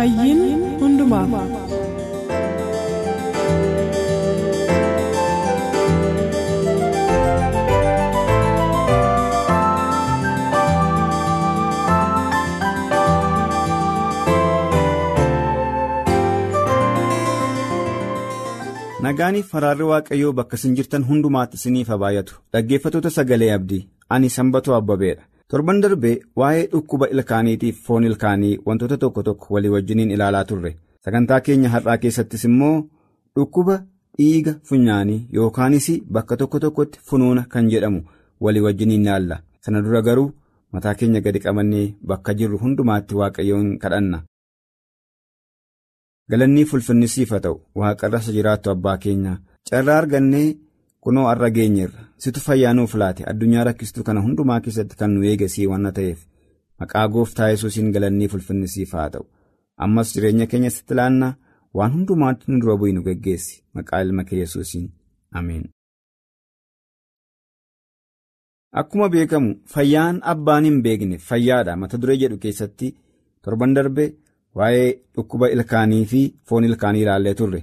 Fayyiin hundumaaf. Nagaaniif faraarri Waaqayyoo bakka isin jirtan hundumaatti isiniif baay'atu dhaggeeffatoota sagalee abdii ani sanbatoo abbabeedha. Torban darbee waa'ee dhukkuba ilkaaniitiif foon ilkaanii wantoota tokko tokko walii wajjiniin ilaalaa turre sagantaa keenya har'aa keessattis immoo dhukkuba dhiiga funyaanii yookaanis bakka tokko tokkotti funuuna kan jedhamu walii wajjiniin ilaalla sana dura garuu mataa keenya gadi qabannee bakka jirru hundumaatti waaqayyoon kadhanna. galannii fulfinnisiif haa ta'u waaqarra jiraattu abbaa keenya carraa argannee. Kunoo har'a geenyeerra situ fayyaa nuuf laate addunyaa rakkistuu kana hundumaa keessatti kan nu eegasii waan ta'eef maqaa gooftaa yesuusiin galannii fulfinnisiif haa ta'u ammas jireenya keenya sitti laannaa waan hundumaatti nu dura bu'i nu geggeessi maqaa ilma kee yesuusiin ameen. akkuma beekamu fayyaan abbaan hin beekne fayyaadha mata duree jedhu keessatti torban darbe waa'ee dhukkuba ilkaanii fi foon ilkaanii ilaallee turre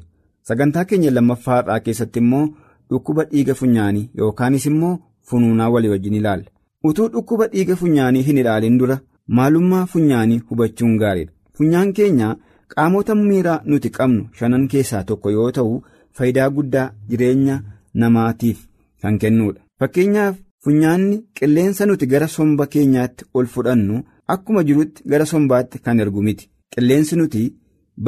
sagantaa keenya lammaffaa har'aa keessatti immoo. Dhukkuba dhiiga funyaanii yookaanis immoo funuunaa walii wajjin ilaalla. Utuu dhukkuba dhiiga funyaanii hin ilaalin dura maalummaa funyaanii hubachuun gaariidha. Funyaan keenya qaamota miiraa nuti qabnu shanan keessaa tokko yoo ta'u faayidaa guddaa jireenya namaatiif kan kennudha. Fakkeenyaaf funyaanni qilleensa nuti gara somba keenyaatti ol fudhannu akkuma jirutti gara sombaatti kan ergu miti. Qilleensi nuti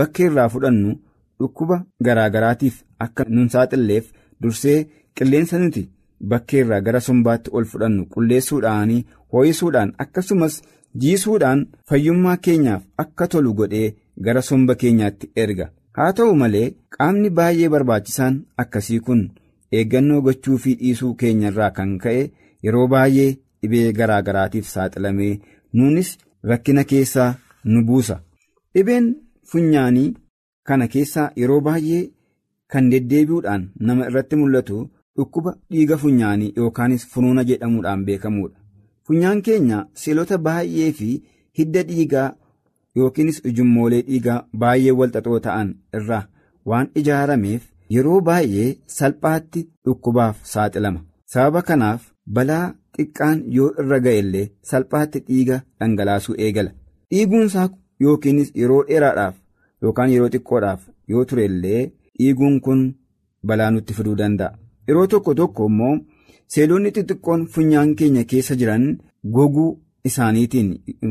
bakka irraa fudhannu dhukkuba garaagaraatiif akka nun saaxilleef. Dursee qilleensa nuti bakkeerraa gara sombaatti ol fudhannu qulleessuudhaan hoo'isuudhaan akkasumas jiisuudhaan fayyummaa keenyaaf akka tolu godhee gara somba keenyaatti erga haa ta'u malee qaamni baay'ee barbaachisaan akkasii kun eeggannoo gochuu fi dhiisuu keenyarraa kan ka'e yeroo baay'ee dhibee garaagaraatiif saaxilamee nuunis rakkina keessaa nu buusa dhibeen funyaanii kana keessaa yeroo baay'ee. Kan deddeebi'uudhaan nama irratti mul'atu dhukkuba dhiiga funyaanii yookaanis funuuna jedhamuudhaan beekamudha. Funyaan keenya seelota baay'ee fi hidda dhiigaa yookiinis ujummoolee dhiigaa baay'ee walxaxoo ta'an irraa waan ijaarameef yeroo baay'ee salphaatti dhukkubaaf saaxilama. Sababa kanaaf balaa xiqqaan yoo irra ga'e illee salphaatti dhiiga dhangalaasuu eegala. Dhiiguunsaa yookiinis yeroo dheeraadhaaf yookaan yeroo xiqqoodhaaf yoo ture illee. Dhiiguun kun balaa nutti fiduu danda'a. Yeroo tokko tokko immoo seelonni xixiqqoon funyaan keenya keessa jiran goguu isaaniitiin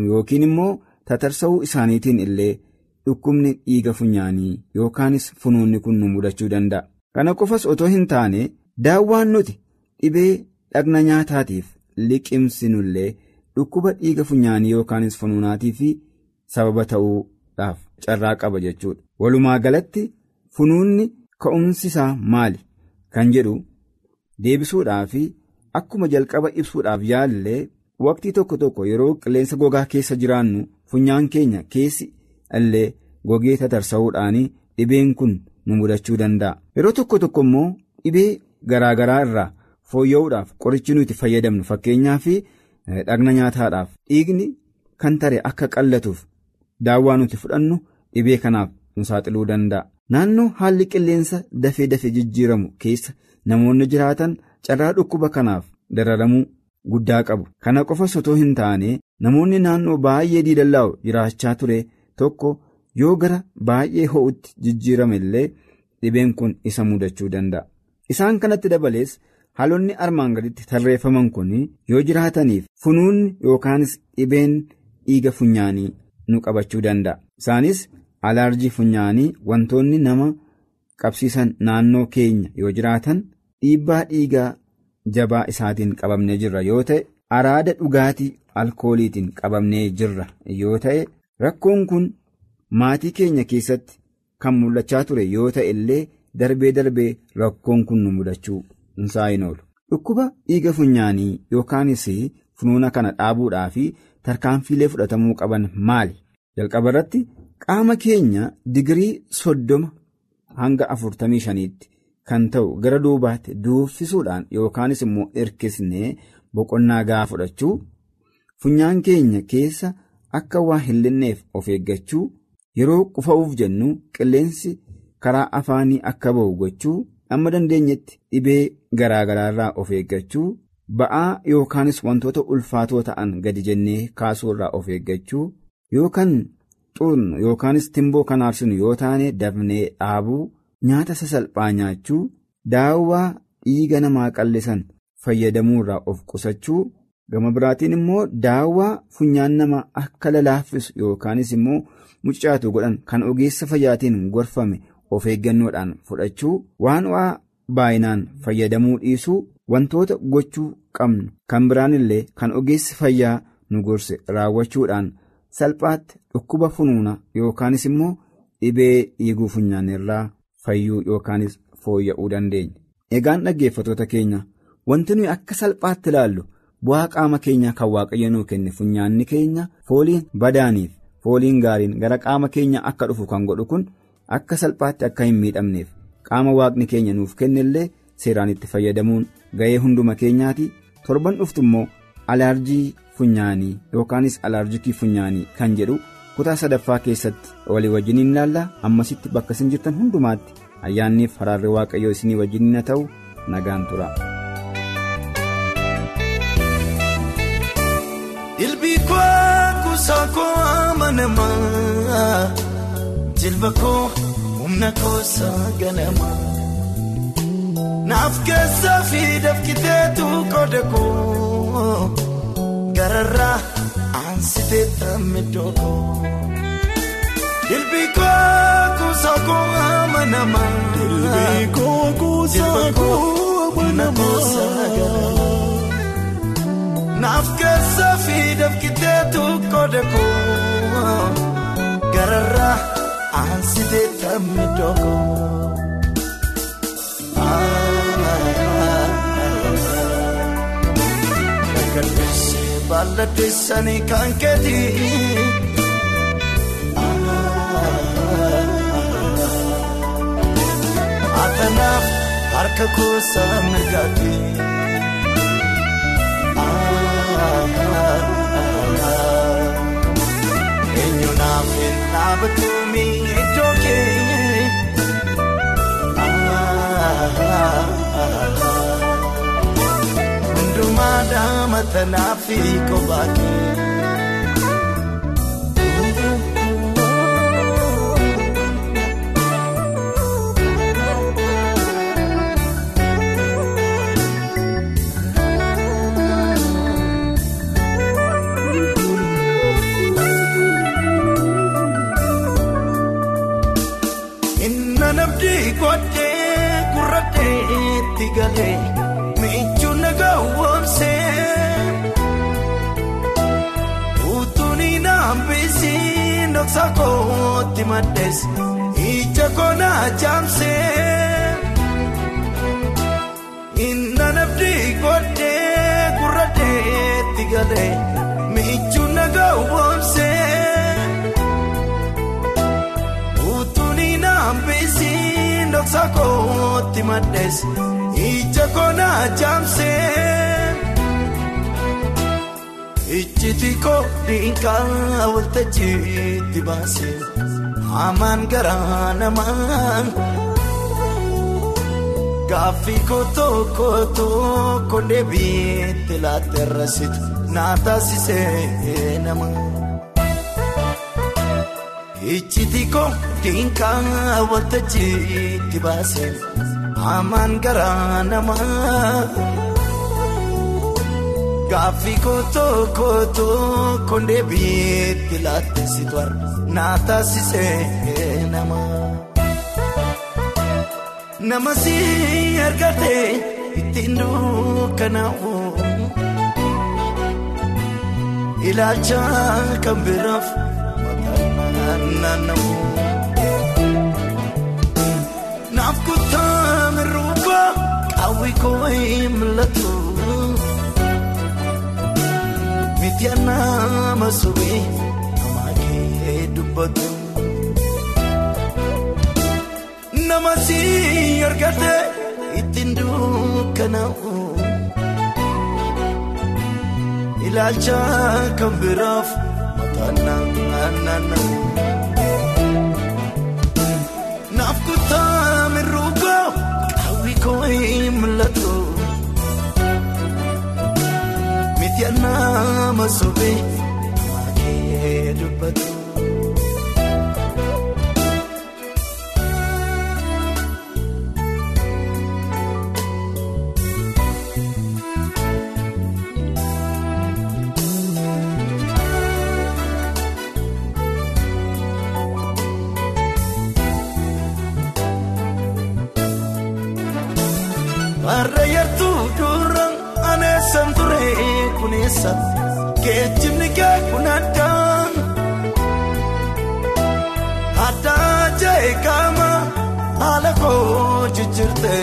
yookiin immoo tatarsa'uu isaaniitiin illee dhukkubni dhiiga funyaanii yookaanis funuunni kun nu mudachuu danda'a. Kana qofas otoo hin taane daawwaan nuti dhibee dhagna nyaataatiif liqimsinullee dhukkuba dhiiga funyaanii yookaanis funuunaatiif sababa ta'uudhaaf carraa qaba jechuudha. Walumaa galatti. Funuunni ka'umsi isaa maali kan jedhu deebisuudhaa fi akkuma jalqaba ibsuudhaaf yaallee waqtii tokko tokko yeroo qilleensa gogaa keessa jiraannu funyaan keenya keessi illee gogee tatarsa'uudhaan dhibeen kun nu mudachuu danda'a. Yeroo tokko tokko immoo dhibee garaagaraa irraa fooyya'uudhaaf qorichi nuti fayyadamnu fakkeenyaaf dhagna nyaataadhaaf dhiigni kan tare akka qallatuuf daawwaa nuti fudhannu dhibee kanaaf nu saaxiluu danda'a. Naannoo haalli qilleensa dafee dafee jijjiiramu keessa namoonni jiraatan carraa dhukkuba kanaaf dararamuu guddaa qabu. Kana qofas otoo hin taane namoonni naannoo baay'ee diidallaa'u jiraachaa ture tokko yoo gara baay'ee ho'utti jijjiirame illee dhibeen kun isa mudachuu danda'a. Isaan kanatti dabalees haalonni armaan gaditti tarreeffaman kun yoo jiraataniif funuunni yookaanis dhibeen dhiiga funyaanii nu qabachuu danda'a. Isaanis alaarjii funyaanii wantoonni nama qabsiisan naannoo keenya yoo jiraatan dhiibbaa dhiigaa jabaa isaatiin qabamnee jirra yoo ta'e araada dhugaatii alkooliitiin qabamnee jirra yoo ta'e rakkoon kun maatii keenya keessatti kan mul'achaa ture yoo ta'e illee darbee darbee rakkoon kun nu mudachuu hin oolu. Dhukkuba dhiiga funyaanii yookaanis funuuna kana dhaabuudhaa fi tarkaanfiilee fudhatamuu qaban maali? Jalqaba irratti qaama keenya digirii soddoma hanga afurtamii shaniitti kan ta'u gara duubaatti duuffisuudhaan yookaanis immoo hirkisnee boqonnaa gahaa fudhachuu funyaan keenya keessa akka waa hin linneef of eeggachuu yeroo qufa'uuf jennu qilleensi karaa afaanii akka ba'u gochuu amma dandeenyetti dhibee garaagaraarraa of eeggachuu ba'aa yookaanis wantoota ulfaatoo ta'an gadi jennee kaasuurraa of eeggachuu yookaan xuurnu yookaanis timboo kan aarsinu yoo taane dafnee dhaabuu nyaata sasalphaa nyaachuu daawwaa dhiiga namaa qallisan fayyadamuurraa of qusachuu gama biraatiin immoo daawwaa funyaan namaa akka lalaaffisu yookaanis immoo mucaatu godhan kan ogeessa fayyaatiin gorfame of eeggannoodhaan fudhachuu waan waa baay'inaan fayyadamuu dhiisuu wantoota gochuu qabnu kan biraan illee kan ogeessi fayyaa nu gorse raawwachuudhaan salphaatti dhukkuba funuuna yookaanis immoo dhibee dhiiguu funyaanirraa fayyuu yookaanis fooyya'uu dandeenya. Egaan dhaggeeffatoota keenya wanti nuyi akka salphaatti ilaallu bu'aa qaama keenyaa kan waaqayyo nuu kenne funyaanni keenya fooliin badaaniif fooliin gaariin gara qaama keenya akka dhufu kan godhu kun akka salphaatti akka hin miidhamneef qaama waaqni keenya nuuf kennellee seeraan itti fayyadamuun ga'ee hunduma keenyaati torban dhuftu immoo alaarjii funyaanii yookaanis alaarjikii funyaanii kan jedhu kutaa sadaffaa keessatti walii wajjiniin ilaalla ammasitti bakka isin jirtan hundumaatti ayyaanniif haraarri waaqayyoo isinii wajjiniin haa ta'u nagaan tura. Naaf keessaa fi dafkiteetu qooda koo gararraa aansitee tammidoo koo ilbii koo kuusaa koo amanamaa ilbii koo kuusaa koo ganamaa. naaf keessaa fi dafkiteetu qooda koo gararraa aansitee tammidoo koo. Baalladheessanii kan keeti. Atanaaf harka kuusaa mirgaati. Eenyu naaf hin dhaabatuumi iddoo kee. Hundumaa daamata naaf kophaa kee. Inna namdi godhee gurraadheetti galee miiccuu nagaa dhoksa kootti maddees ija koonaa jaamsee inna namdi godhee gurraadheetti galee miiccuu nagaa woomsee. Utuuni naambisiin dhoksa kootti maddees ija koonaa jaamsee. Ijjiti koo dhiingaa waltajjiitti baasee hamaan garaa namaa. Gaaffii koo tokko tokko deebiitti laatterrasitu naa taasisee namaa. Ijjiti koo dhiingaa waltajjiitti baasee hamaan garaa namaa. Gaaffii kootoo kootoo kondee biyyatti laattesitu naa taasisee nama. Nama si argatee ittiin dukkanaa'u. Ilaalcha kan biraaf mataan naanna'u. Naaf kutaa mirruuba qawwee koo hin mul'atu. Miti nama sobee nama kee dubbatu. Nama si argate ittiin dukkanaa'u. Ilaalcha kan biraaf mataan naanna'u. Naaf kutaa mirruuba qawwee koo hin nama sobee nama kee dubbatu. Haala koo jijjiirte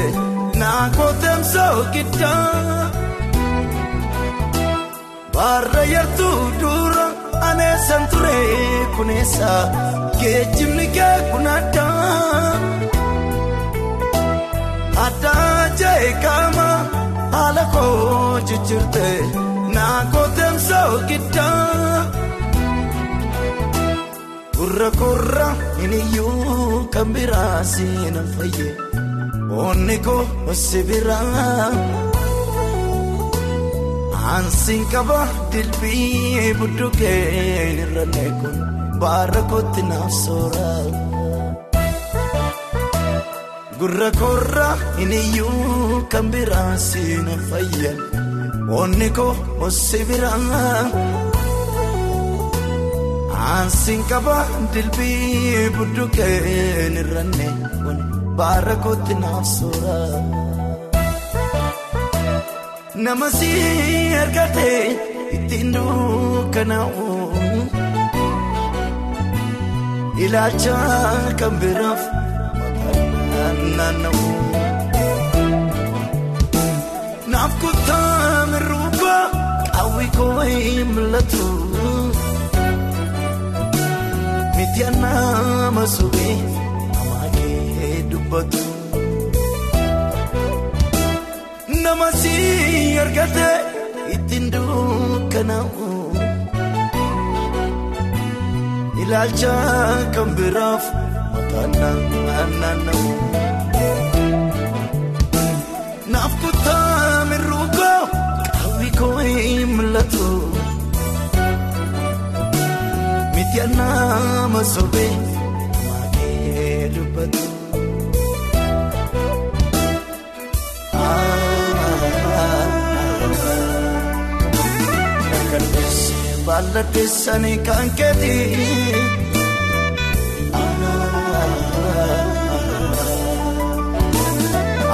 naa kooteemsa giddaa. Har'a yartuu dura aneessan ture kuneessa geejjibni kee kun addaan. Addaa jee qaama haala koo jijjiirte naa kooteemsa giddaa. Gurra gurra iniyyuu kan biraa seenan fayye onni koo si biraa. Aansiin qaba dilbii buddukeen irra neekun baara kootti naaf sooraa. Gurra korra iniyyuu kan biraa seenan fayyan onni koo si biraa. Aansiin qaba dilbii buddukeen irra neekun baara kootti naaf sooraa. Nama si argate ittiin dukkanaa'u. Ilaalcha kan biraaf mataan naanna'u. Naaf kutaa mirruuba qawwee koo hin mul'atu. Nama sobee nama kee dubbatu. Nama si argate ittiin dukkanaa'u. Ilaalcha kan biraaf mataan naanna'u. nama sobee maatee dubbatu. Dargaggeessi baalladheessanii kan keeti.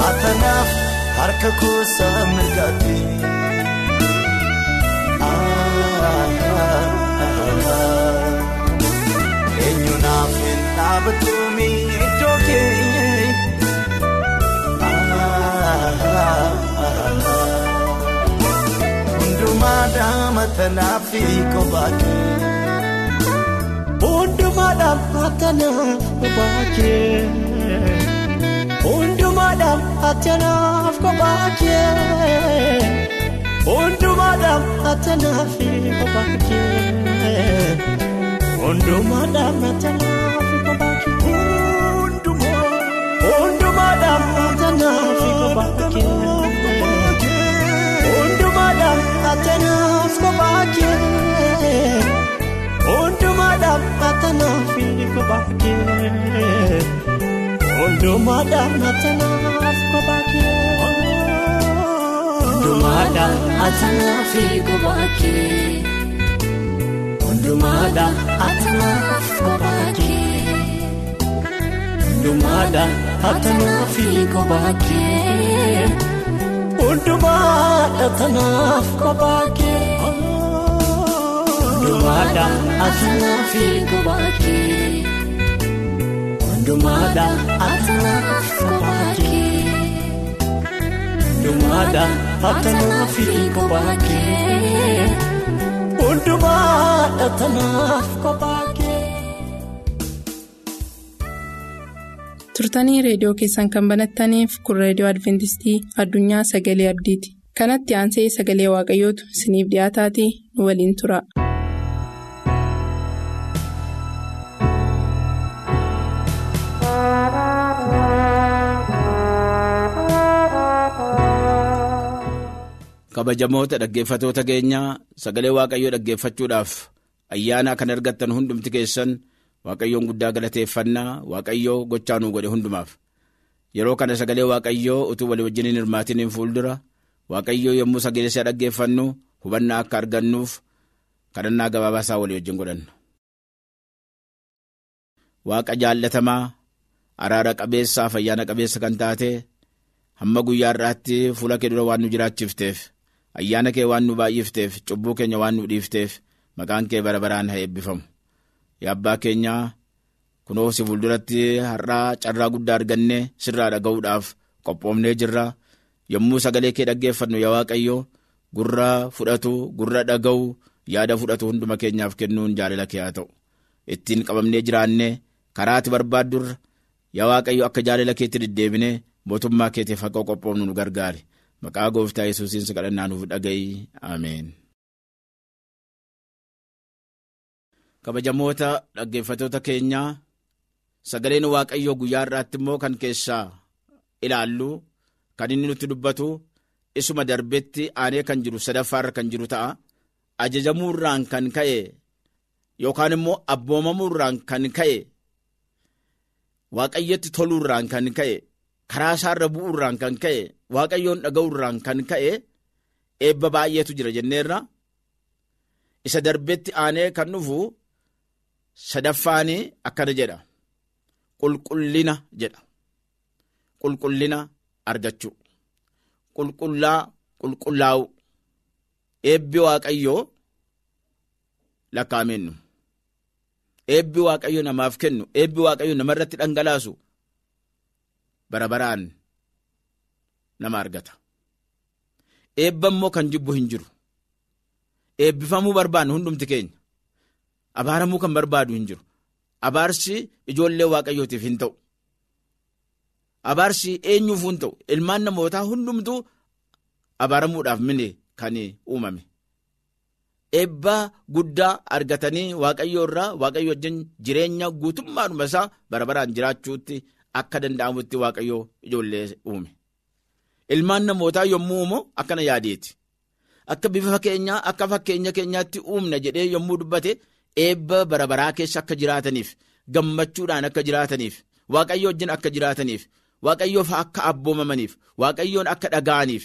Atanaaf harka kuusaa mirgaatti. Ah, ah, ah, dhaabbattoonni iddoo keenye hundumaa daammatanaaf fi qofaatee hundumaa dhaabatanaaf qofaatee. Hundumaadhaaf atanaaf kophaakee Hundumaadhaaf atanaaf kophaakee Hundumaadhaaf atanaaf. Hundumaadhaan atanaaf kophaa kee. Hundumaadhaan atanaaf kophaa kee. Hundumaadhaan atanaaf kophaa kee. Hundumaadhaan atanaaf kophaa kee. hundumaadha Atanaaf kophaa kee. hundumaadha Atanaaf kophaa kee. Hundumaadha Atanaaf kophaa kee. hundumaadha tanaaf kophaa kee hundumaadha Atanaaf kophaa kee. hundumaadha Atanaaf kophaa kee. hundumaadha Atanaaf turtanii reediyoo keessan kan banattaniif kun reediyoo adventistii addunyaa sagalee abdiiti kanatti aansee sagalee waaqayyootu isiniif dhiyaataatii nu waliin tura. kabajamoota dhaggeeffatoota keenyaa sagalee waaqayyoo dhaggeeffachuudhaaf ayyaana kan argattan hundumti keessan waaqayyoon guddaa galateeffannaa waaqayyoo gochaa nuu godhe hundumaaf yeroo kana sagalee waaqayyoo utuu walii wajjin hin hirmaatiniin fuuldura waaqayyoo yommuu sagalee isaa dhaggeeffannu hubannaa akka argannuuf kadhannaa gabaabaa isaa walii wajjin godhanna. Waaqa jaallatamaa araara qabeessaaf ayyaana qabeessa kan taate hamma guyyaa irraatti fuula kee dura waan nu jiraachifteef ayyaana kee waan nu baay'ifteef cubbuu keenya waan nu dhiifteef maqaan kee bara baraan haa eebbifamu yaa abbaa keenyaa kunoo si fuulduratti har'aa carraa guddaa arganne sirraa dhaga'uudhaaf qophoomnee jirra. Yommuu sagalee kee dhaggeeffannu yaa waaqayyo gurra fudhatu gurra dhaga'u yaada fudhatu hunduma keenyaaf kennuun jaalala kee haa ta'u. Ittiin qabamnee jiraanne karaatti barbaaddurra yaa waaqayyo akka jaalala keetti deddeebine mootummaa keetiif akka qophoofnu nu gargaari. Maqaa gooftaa yesuusiin si kadhannaa nuuf dhaga'i ameen. Kabajamoota dhaggeeffatoota keenyaa sagaleen waaqayyoo guyyaa irraatti immoo kan keessaa ilaallu kan inni nutti dubbatu isuma darbetti aanee kan jiru sadaffaarra kan jiru ta'a ajajamuurraan kan ka'e yookaan immoo abboomamuurraan kan ka'e waaqayyotti toluurraan kan ka'e karaa isaarra bu'uurraan kan ka'e waaqayyoon dhaga'uurraan kan ka'e eebba baay'eetu jira jenneerra isa darbetti aanee kan dhufu sadaffaanii akkana jedha. Qulqullina jedha. Qulqullina argachuu. Qulqullaa qulqullaa'u. Eebbi waaqayyoo lakkaa'amennu eebbi waaqayyo namaaf kennu. Eebbi waaqayyo namarratti dhangalaasu. Bara baraan nama argata. Eebba immoo kan jibbu hin jiru. Eebbifamuu barbaannu hundumti keenya abaaramuu kan barbaadu hin jiru. Abaarsi ijoollee waaqayyootiif hin ta'u. Abaarsi eenyuuf hin ta'u. Ilmaan namootaa hundumtuu abaaramuudhaaf mine kan uumame. Eebba guddaa argatanii waaqayyo irraa waaqayyo wajjin jireenya guutummaadhuma isaa bara baraan jiraachuutti akka danda'amutti waaqayyo ijoollee uume. Ilmaan namootaa yommuu uumu akkana yaadeeti. Akka bifa keenyaa akka fakkeenya keenyaatti uumna jedhee yommuu dubbate eebba bara baraa keessa akka jiraataniif gammachuudhaan akka jiraataniif waaqayyo wajjin akka jiraataniif waaqayyoof akka abboomamaniif waaqayyoon akka dhaga'aniif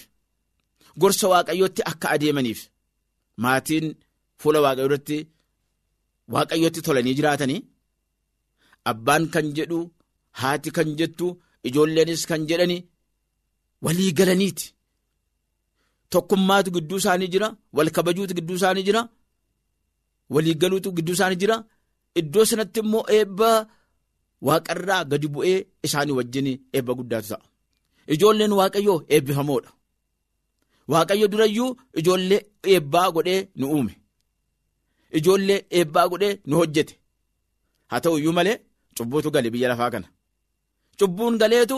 gorsa waaqayyootti akka adeemaniif maatiin fuula waaqayyoo irratti waaqayyootti tolanii jiraatanii? Abbaan kan jedhu haati kan jettu ijoolleenis kan jedhani walii galaniiti. Tokkummaatu gidduu isaanii jira wal kabajuutu gidduu isaanii jira walii galuutu gidduu isaanii jira. Iddoo sanatti immoo eebba waaqarraa gadi bu'ee isaanii wajjin eebba guddaatu ta'a ijoolleen waaqayyoo eebbifamoodha. Waaqayyo durayyuu ijoollee eebbaa godhee nu uume. Ijoollee eebbaa godhee nu hojjete. Haa ta'u iyyuu malee cubbuutu gale biyya lafaa kana. Cubbuun galeetu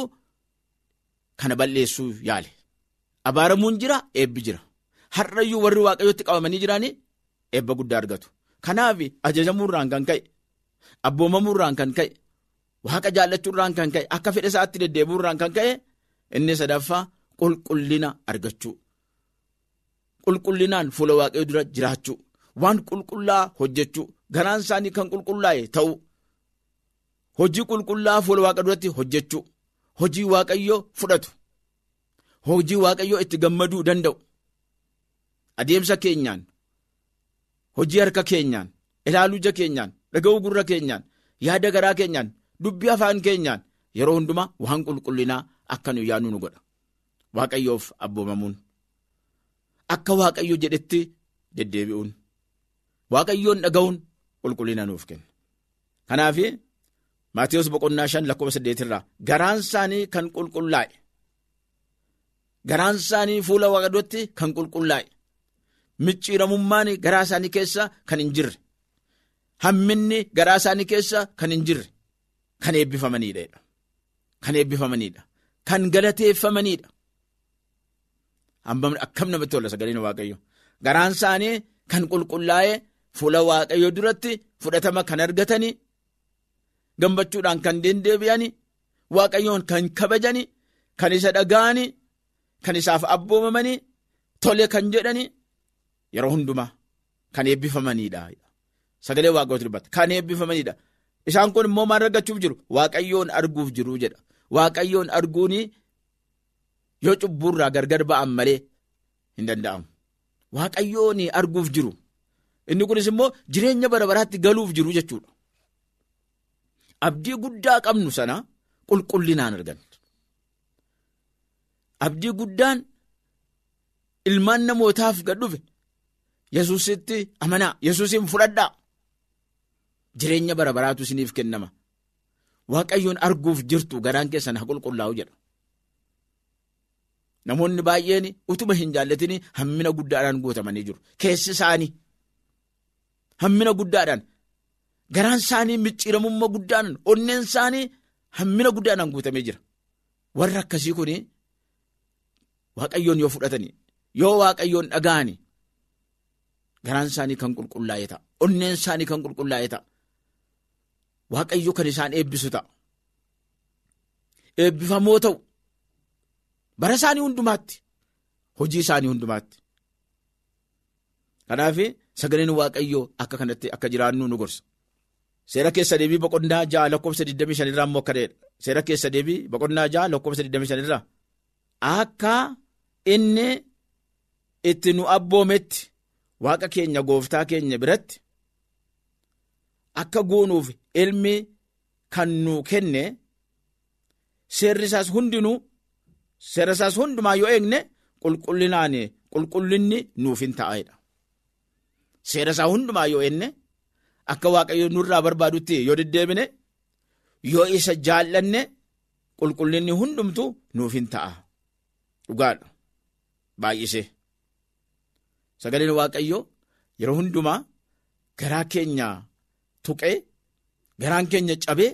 kana balleessuu yaale. Abaaramuun jira eebbi jira. Har'ayyuu warri waaqayyotti qabamanii jiraanii eebba guddaa argatu kanaaf ajajamuurraan kan ka'e abboomamuurraan kan ka'e waaqa jaallachuurraan kan ka'e akka fedha isaatti deddeebi'uurraan kan ka'e inni sadaffaa qulqullina argachuu. Qulqullinaan fuula waaqayyo dura jiraachuu. Waan qulqullaa hojjechuu. Garaan isaanii kan qulqullaa'e ta'u. Hojii qulqullaa fuula waaqa duratti hojjechuu. Hojii waaqayyoo fudhatu. Hojii waaqayyoo itti gammaduu danda'u. Adeemsa keenyaan hojii harka keenyaan ilaaluu ija keenyaan dhaga'uu gurra keenyaan yaada garaa keenyaan dubbii afaan keenyaan yeroo hundumaa waan qulqullinaa akka nu yaadnu nu godha. Waaqayyoof abboomamuun akka waaqayyo jedhetti deddeebi'uun. Waaqayyoon dhaga'uun qulqullina nuuf kenna. Kanaaf maatiyoos boqonnaa shan lakkoofsa saddeetirraa garaan isaanii kan qulqullaa'e garaan isaanii fuula waaqayyootti kan qulqullaa'e micciiramummaan garaa isaanii keessa kan hin jirre. Hamminni garaa isaanii keessa kan hin jirre. Kan eebbifamanidha kan eebbifamanidha kan galateeffamanidha akkam namatti tola sagaleen waaqayyo. Garaan isaanii kan qulqullaa'e fuula waaqayyo duratti fudhatama kan argatanii gammachuudhaan kan deddeebi'anii waaqayyoon kan kabajanii kan isa dhaga'anii kan isaaf abboomamanii tole kan jedhanii yeroo hundumaa kan eebbifamanidha sagalee waaqayyootu dubbata kan eebbifamanidha isaan kun immoo maal argachuuf jiru? Waaqayyoon arguuf jiru jedha. Waaqayyoon arguun yoo cubbuurraa gargar ba'an malee hin danda'amu. Waaqayyoon arguuf jiru. Inni kunis immoo jireenya bara baraatti galuuf jiru jechuudha. Abdii guddaa qabnu sana qulqullinaan argan abdii guddaan ilmaan namootaaf gad dhufe yesuusitti amanaa yesuusin fudhadhaa jireenya bara baraatu isiniif kennama. Waaqayyoon arguuf jirtu garaan keessan haa qulqullaa'u jedha. Namoonni baay'een utuma hin jaallatin hammina guddaadhaan guutamanii jiru. Keessi isaanii hammina guddaadhaan. Garaan isaanii micciiramummaa guddaan onneen isaanii hammina guddaadhaan guutamee jira. Warri akkasii kun waaqayyoon yoo fudhatanii yoo waaqayyoon dhaga'anii garaan isaanii kan qulqullaa'e ta'a. Onneen isaanii kan qulqullaa'e ta'a. Waaqayyo kan isaan eebbisu ta'a. Eebbifamoo ta'u bara isaanii hundumaatti hojii isaanii hundumaatti. Kanaaf sagaleen waaqayyoo akka kanatti akka jiraannu nu gorsa. Seera keessa deebii boqonnaa ja'a lakkoofsa 25 irraa immoo akka ta'edha seera keessa deebii boqonnaa ja'a lakkoofsa 25 irraa. Akka inni itti nu abboometti waaqa keenya gooftaa keenya biratti akka goonuuf ilmi kan nu kenne seerri isaas hundinuu seera isaas hundumaa yoo eegne qulqullinaan qulqullinni nuuf hin ta'edha. Seera isaa hundumaa yoo eegne akka waaqayyo nurraa barbaadutti yoo deddeebine yoo isa jaallanne qulqullinni hundumtu nuuf hin ta'a. Dhugaadha. Baay'isee. Sagaleen waaqayyoo yeroo hundumaa garaa keenya tuqee garaan keenya cabee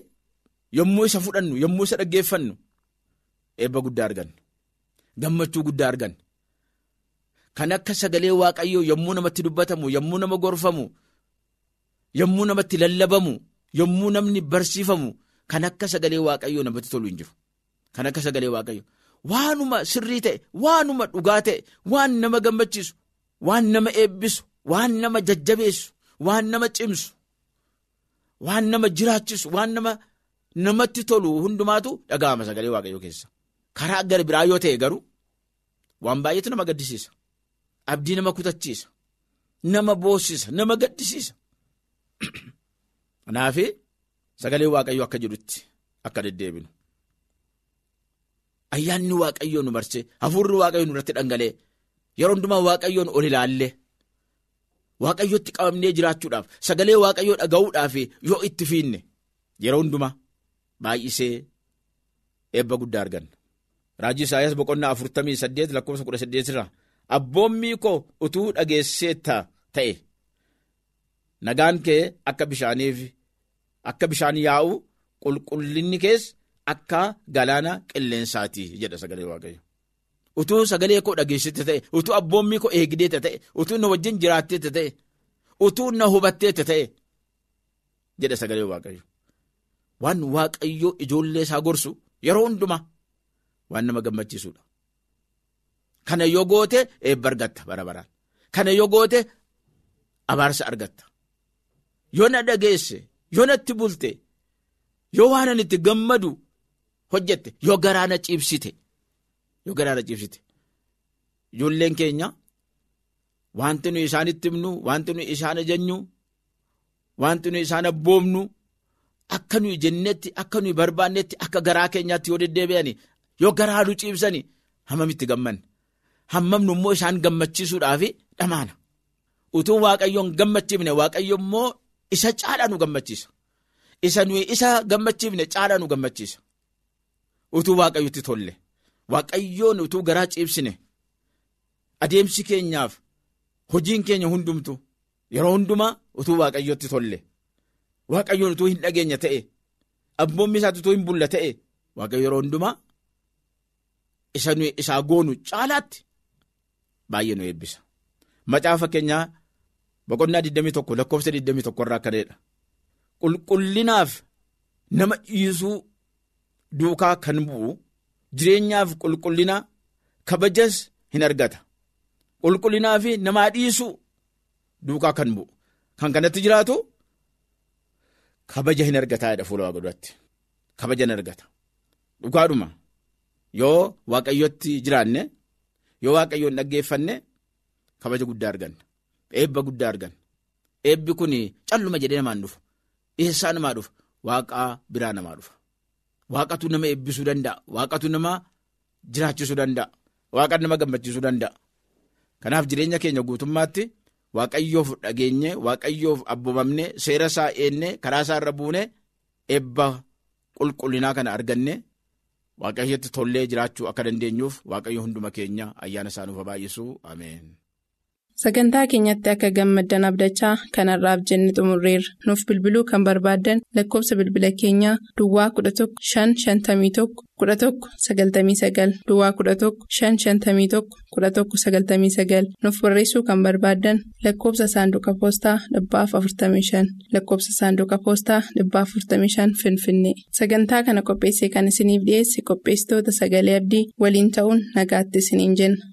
yommuu isa fudhannu yommuu isa dhaggeeffannu eebba guddaa arganna. Gammachuu guddaa arganna. Kan akka sagalee waaqayyoo yommuu namatti dubbatamu yommuu nama gorfamu yommuu namatti lallabamu yommuu namni barsiifamu kan akka sagalee waaqayyoo namatti tolu hin jiru. Kan akka sagalee waaqayyoo waanuma sirrii ta'e waanuma dhugaa ta'e waan nama gammachiisu waan nama eebbisu waan nama jajjabeessu waan nama cimsu waan nama jiraachisu waan nama namatti tolu hundumaatu dhaga'ama sagalee waaqayyoo keessa. Karaa gara biraa yoo ta'e garuu waan baay'eetu nama gaddisiisa. Abdii nama kutachiisa. Nama boossisa. Nama gaddisiisa. Kanaaf sagalee waaqayyoo akka jedhutti akka deddeebinu. Ayyaanni waaqayyoo nu marsee hafuurri waaqayyoo nurratti dhangalee yeroo hundumaa waaqayyoon ol ilaallee waaqayyootti qabamnee jiraachuudhaaf sagalee waaqayyoo dhaga'uudhaaf yoo itti fiinne yeroo hundumaa baay'isee eebba guddaa arganna. Raajii Isaayyaas boqonnaa afurtamii saddeet lakkoofsa kudha saddeet irraa abboommii koo utuu dhageesseetta ta'e nagaan kee akka bishaaniif akka bishaan yaa'u qulqullinni kees akka galaana qilleensaati jedha sagalee waaqayyo. Utuu sagalee koo dhageessite ta'e utuu abboommii koo eegdeeta ta'e utuu na wajjin jiraatteeta ta'e utuu na hubatteeta ta'e jedha sagalee waaqayyo. Waan waaqayyo ijoollee isaa gorsu yeroo hundumaa. Waan nama gammachiisudha. Kana yoo goote eebba argatta bara baraan. Kana yoo goote abaarsa argatta. Yoo na dhageesse, yoo natti bulte, yoo waan ani itti gammadu hojjette, yoo garaana ciibsite, yoo garaana ciibsite. Ijoolleen keenya wanti nuyi isaanitti himnu wanti nuyi isaan ajajnu wanti nuyi isaan abboomnu akka nuyi jennetti akka nuyi barbaannetti akka garaa keenyaatti yoo deddeebi'ani yoo garaa nu ciibsani hammamitti gammanne hammamnu immoo isaan gammachiisuudhaaf dhamaana? Utuu waaqayyoon gammachiifne waaqayyo immoo isa caalaa nu gammachiisa. Isa nuyi isa gammachiifne caalaa nu gammachiisa. Utuu waaqayyotti tolle waaqayyoon utuu garaa ciibsine adeemsi keenyaaf hojiin keenya hundumtu yeroo hundumaa utuu waaqayyotti tolle. Waaqayyoon utuu hin dhageenya ta'e abboommi isaatti utuu hin bulla ta'e waaqayyo yeroo hundumaa isa isaa goonu caalaatti baay'ee nu eebbisa. Macaafa fakkeenyaa boqonnaa 21 lakkoofsa 21 irraa akkanadha qulqullinaaf nama dhiisuu duukaa kan bu'u jireenyaaf qulqullina kabajas hin argata. Qulqullinaa fi namaa dhiisuu duukaa kan bu'u. Kan kanatti jiraatu kabaja hin argataadha fuula waaqa duratti. Kabaja hin argata. Dhugaadhuma yoo waaqayyotti jiraanne yoo waaqayyoon dhaggeeffanne kabaja guddaa arganna. Eebba guddaa arganna. Eebbi kun calluma jedhee namaan dhufu eessaa namaa dhufa? Waaqaa biraa namaa dhufa waaqatu nama eebbisuu danda'a. Waaqatu nama jiraachisuu danda'a. Waaqatu nama gammachiisuu danda'a. Kanaaf jireenya keenya guutummaatti waaqayyoof dhageenye waaqayyoof abboomamne seera isaa eenne karaa isaa irra buune eebba qulqullinaa kana arganne waaqayyotti tollee jiraachuu akka dandeenyuuf waaqayyo hunduma keenya ayyaana isaa nuuf baay'isuu ameen. Sagantaa keenyatti akka gammaddan abdachaa kanarraaf jenne xumurreerra. Nuuf bilbiluu kan barbaaddan lakkoofsa bilbila keenyaa Duwwaa 11 551 11 99 Duwwaa 11 551 11 99 Nuuf barreessuu kan barbaaddan lakkoofsa saanduqa poostaa 45 lakkoofsa saanduqa poostaa 45 Finfinnee. Sagantaa kana qopheessee kan isiniif dhiyeesse qopheessitoota sagalee abdii waliin ta'uun nagaatti isiniin jenna.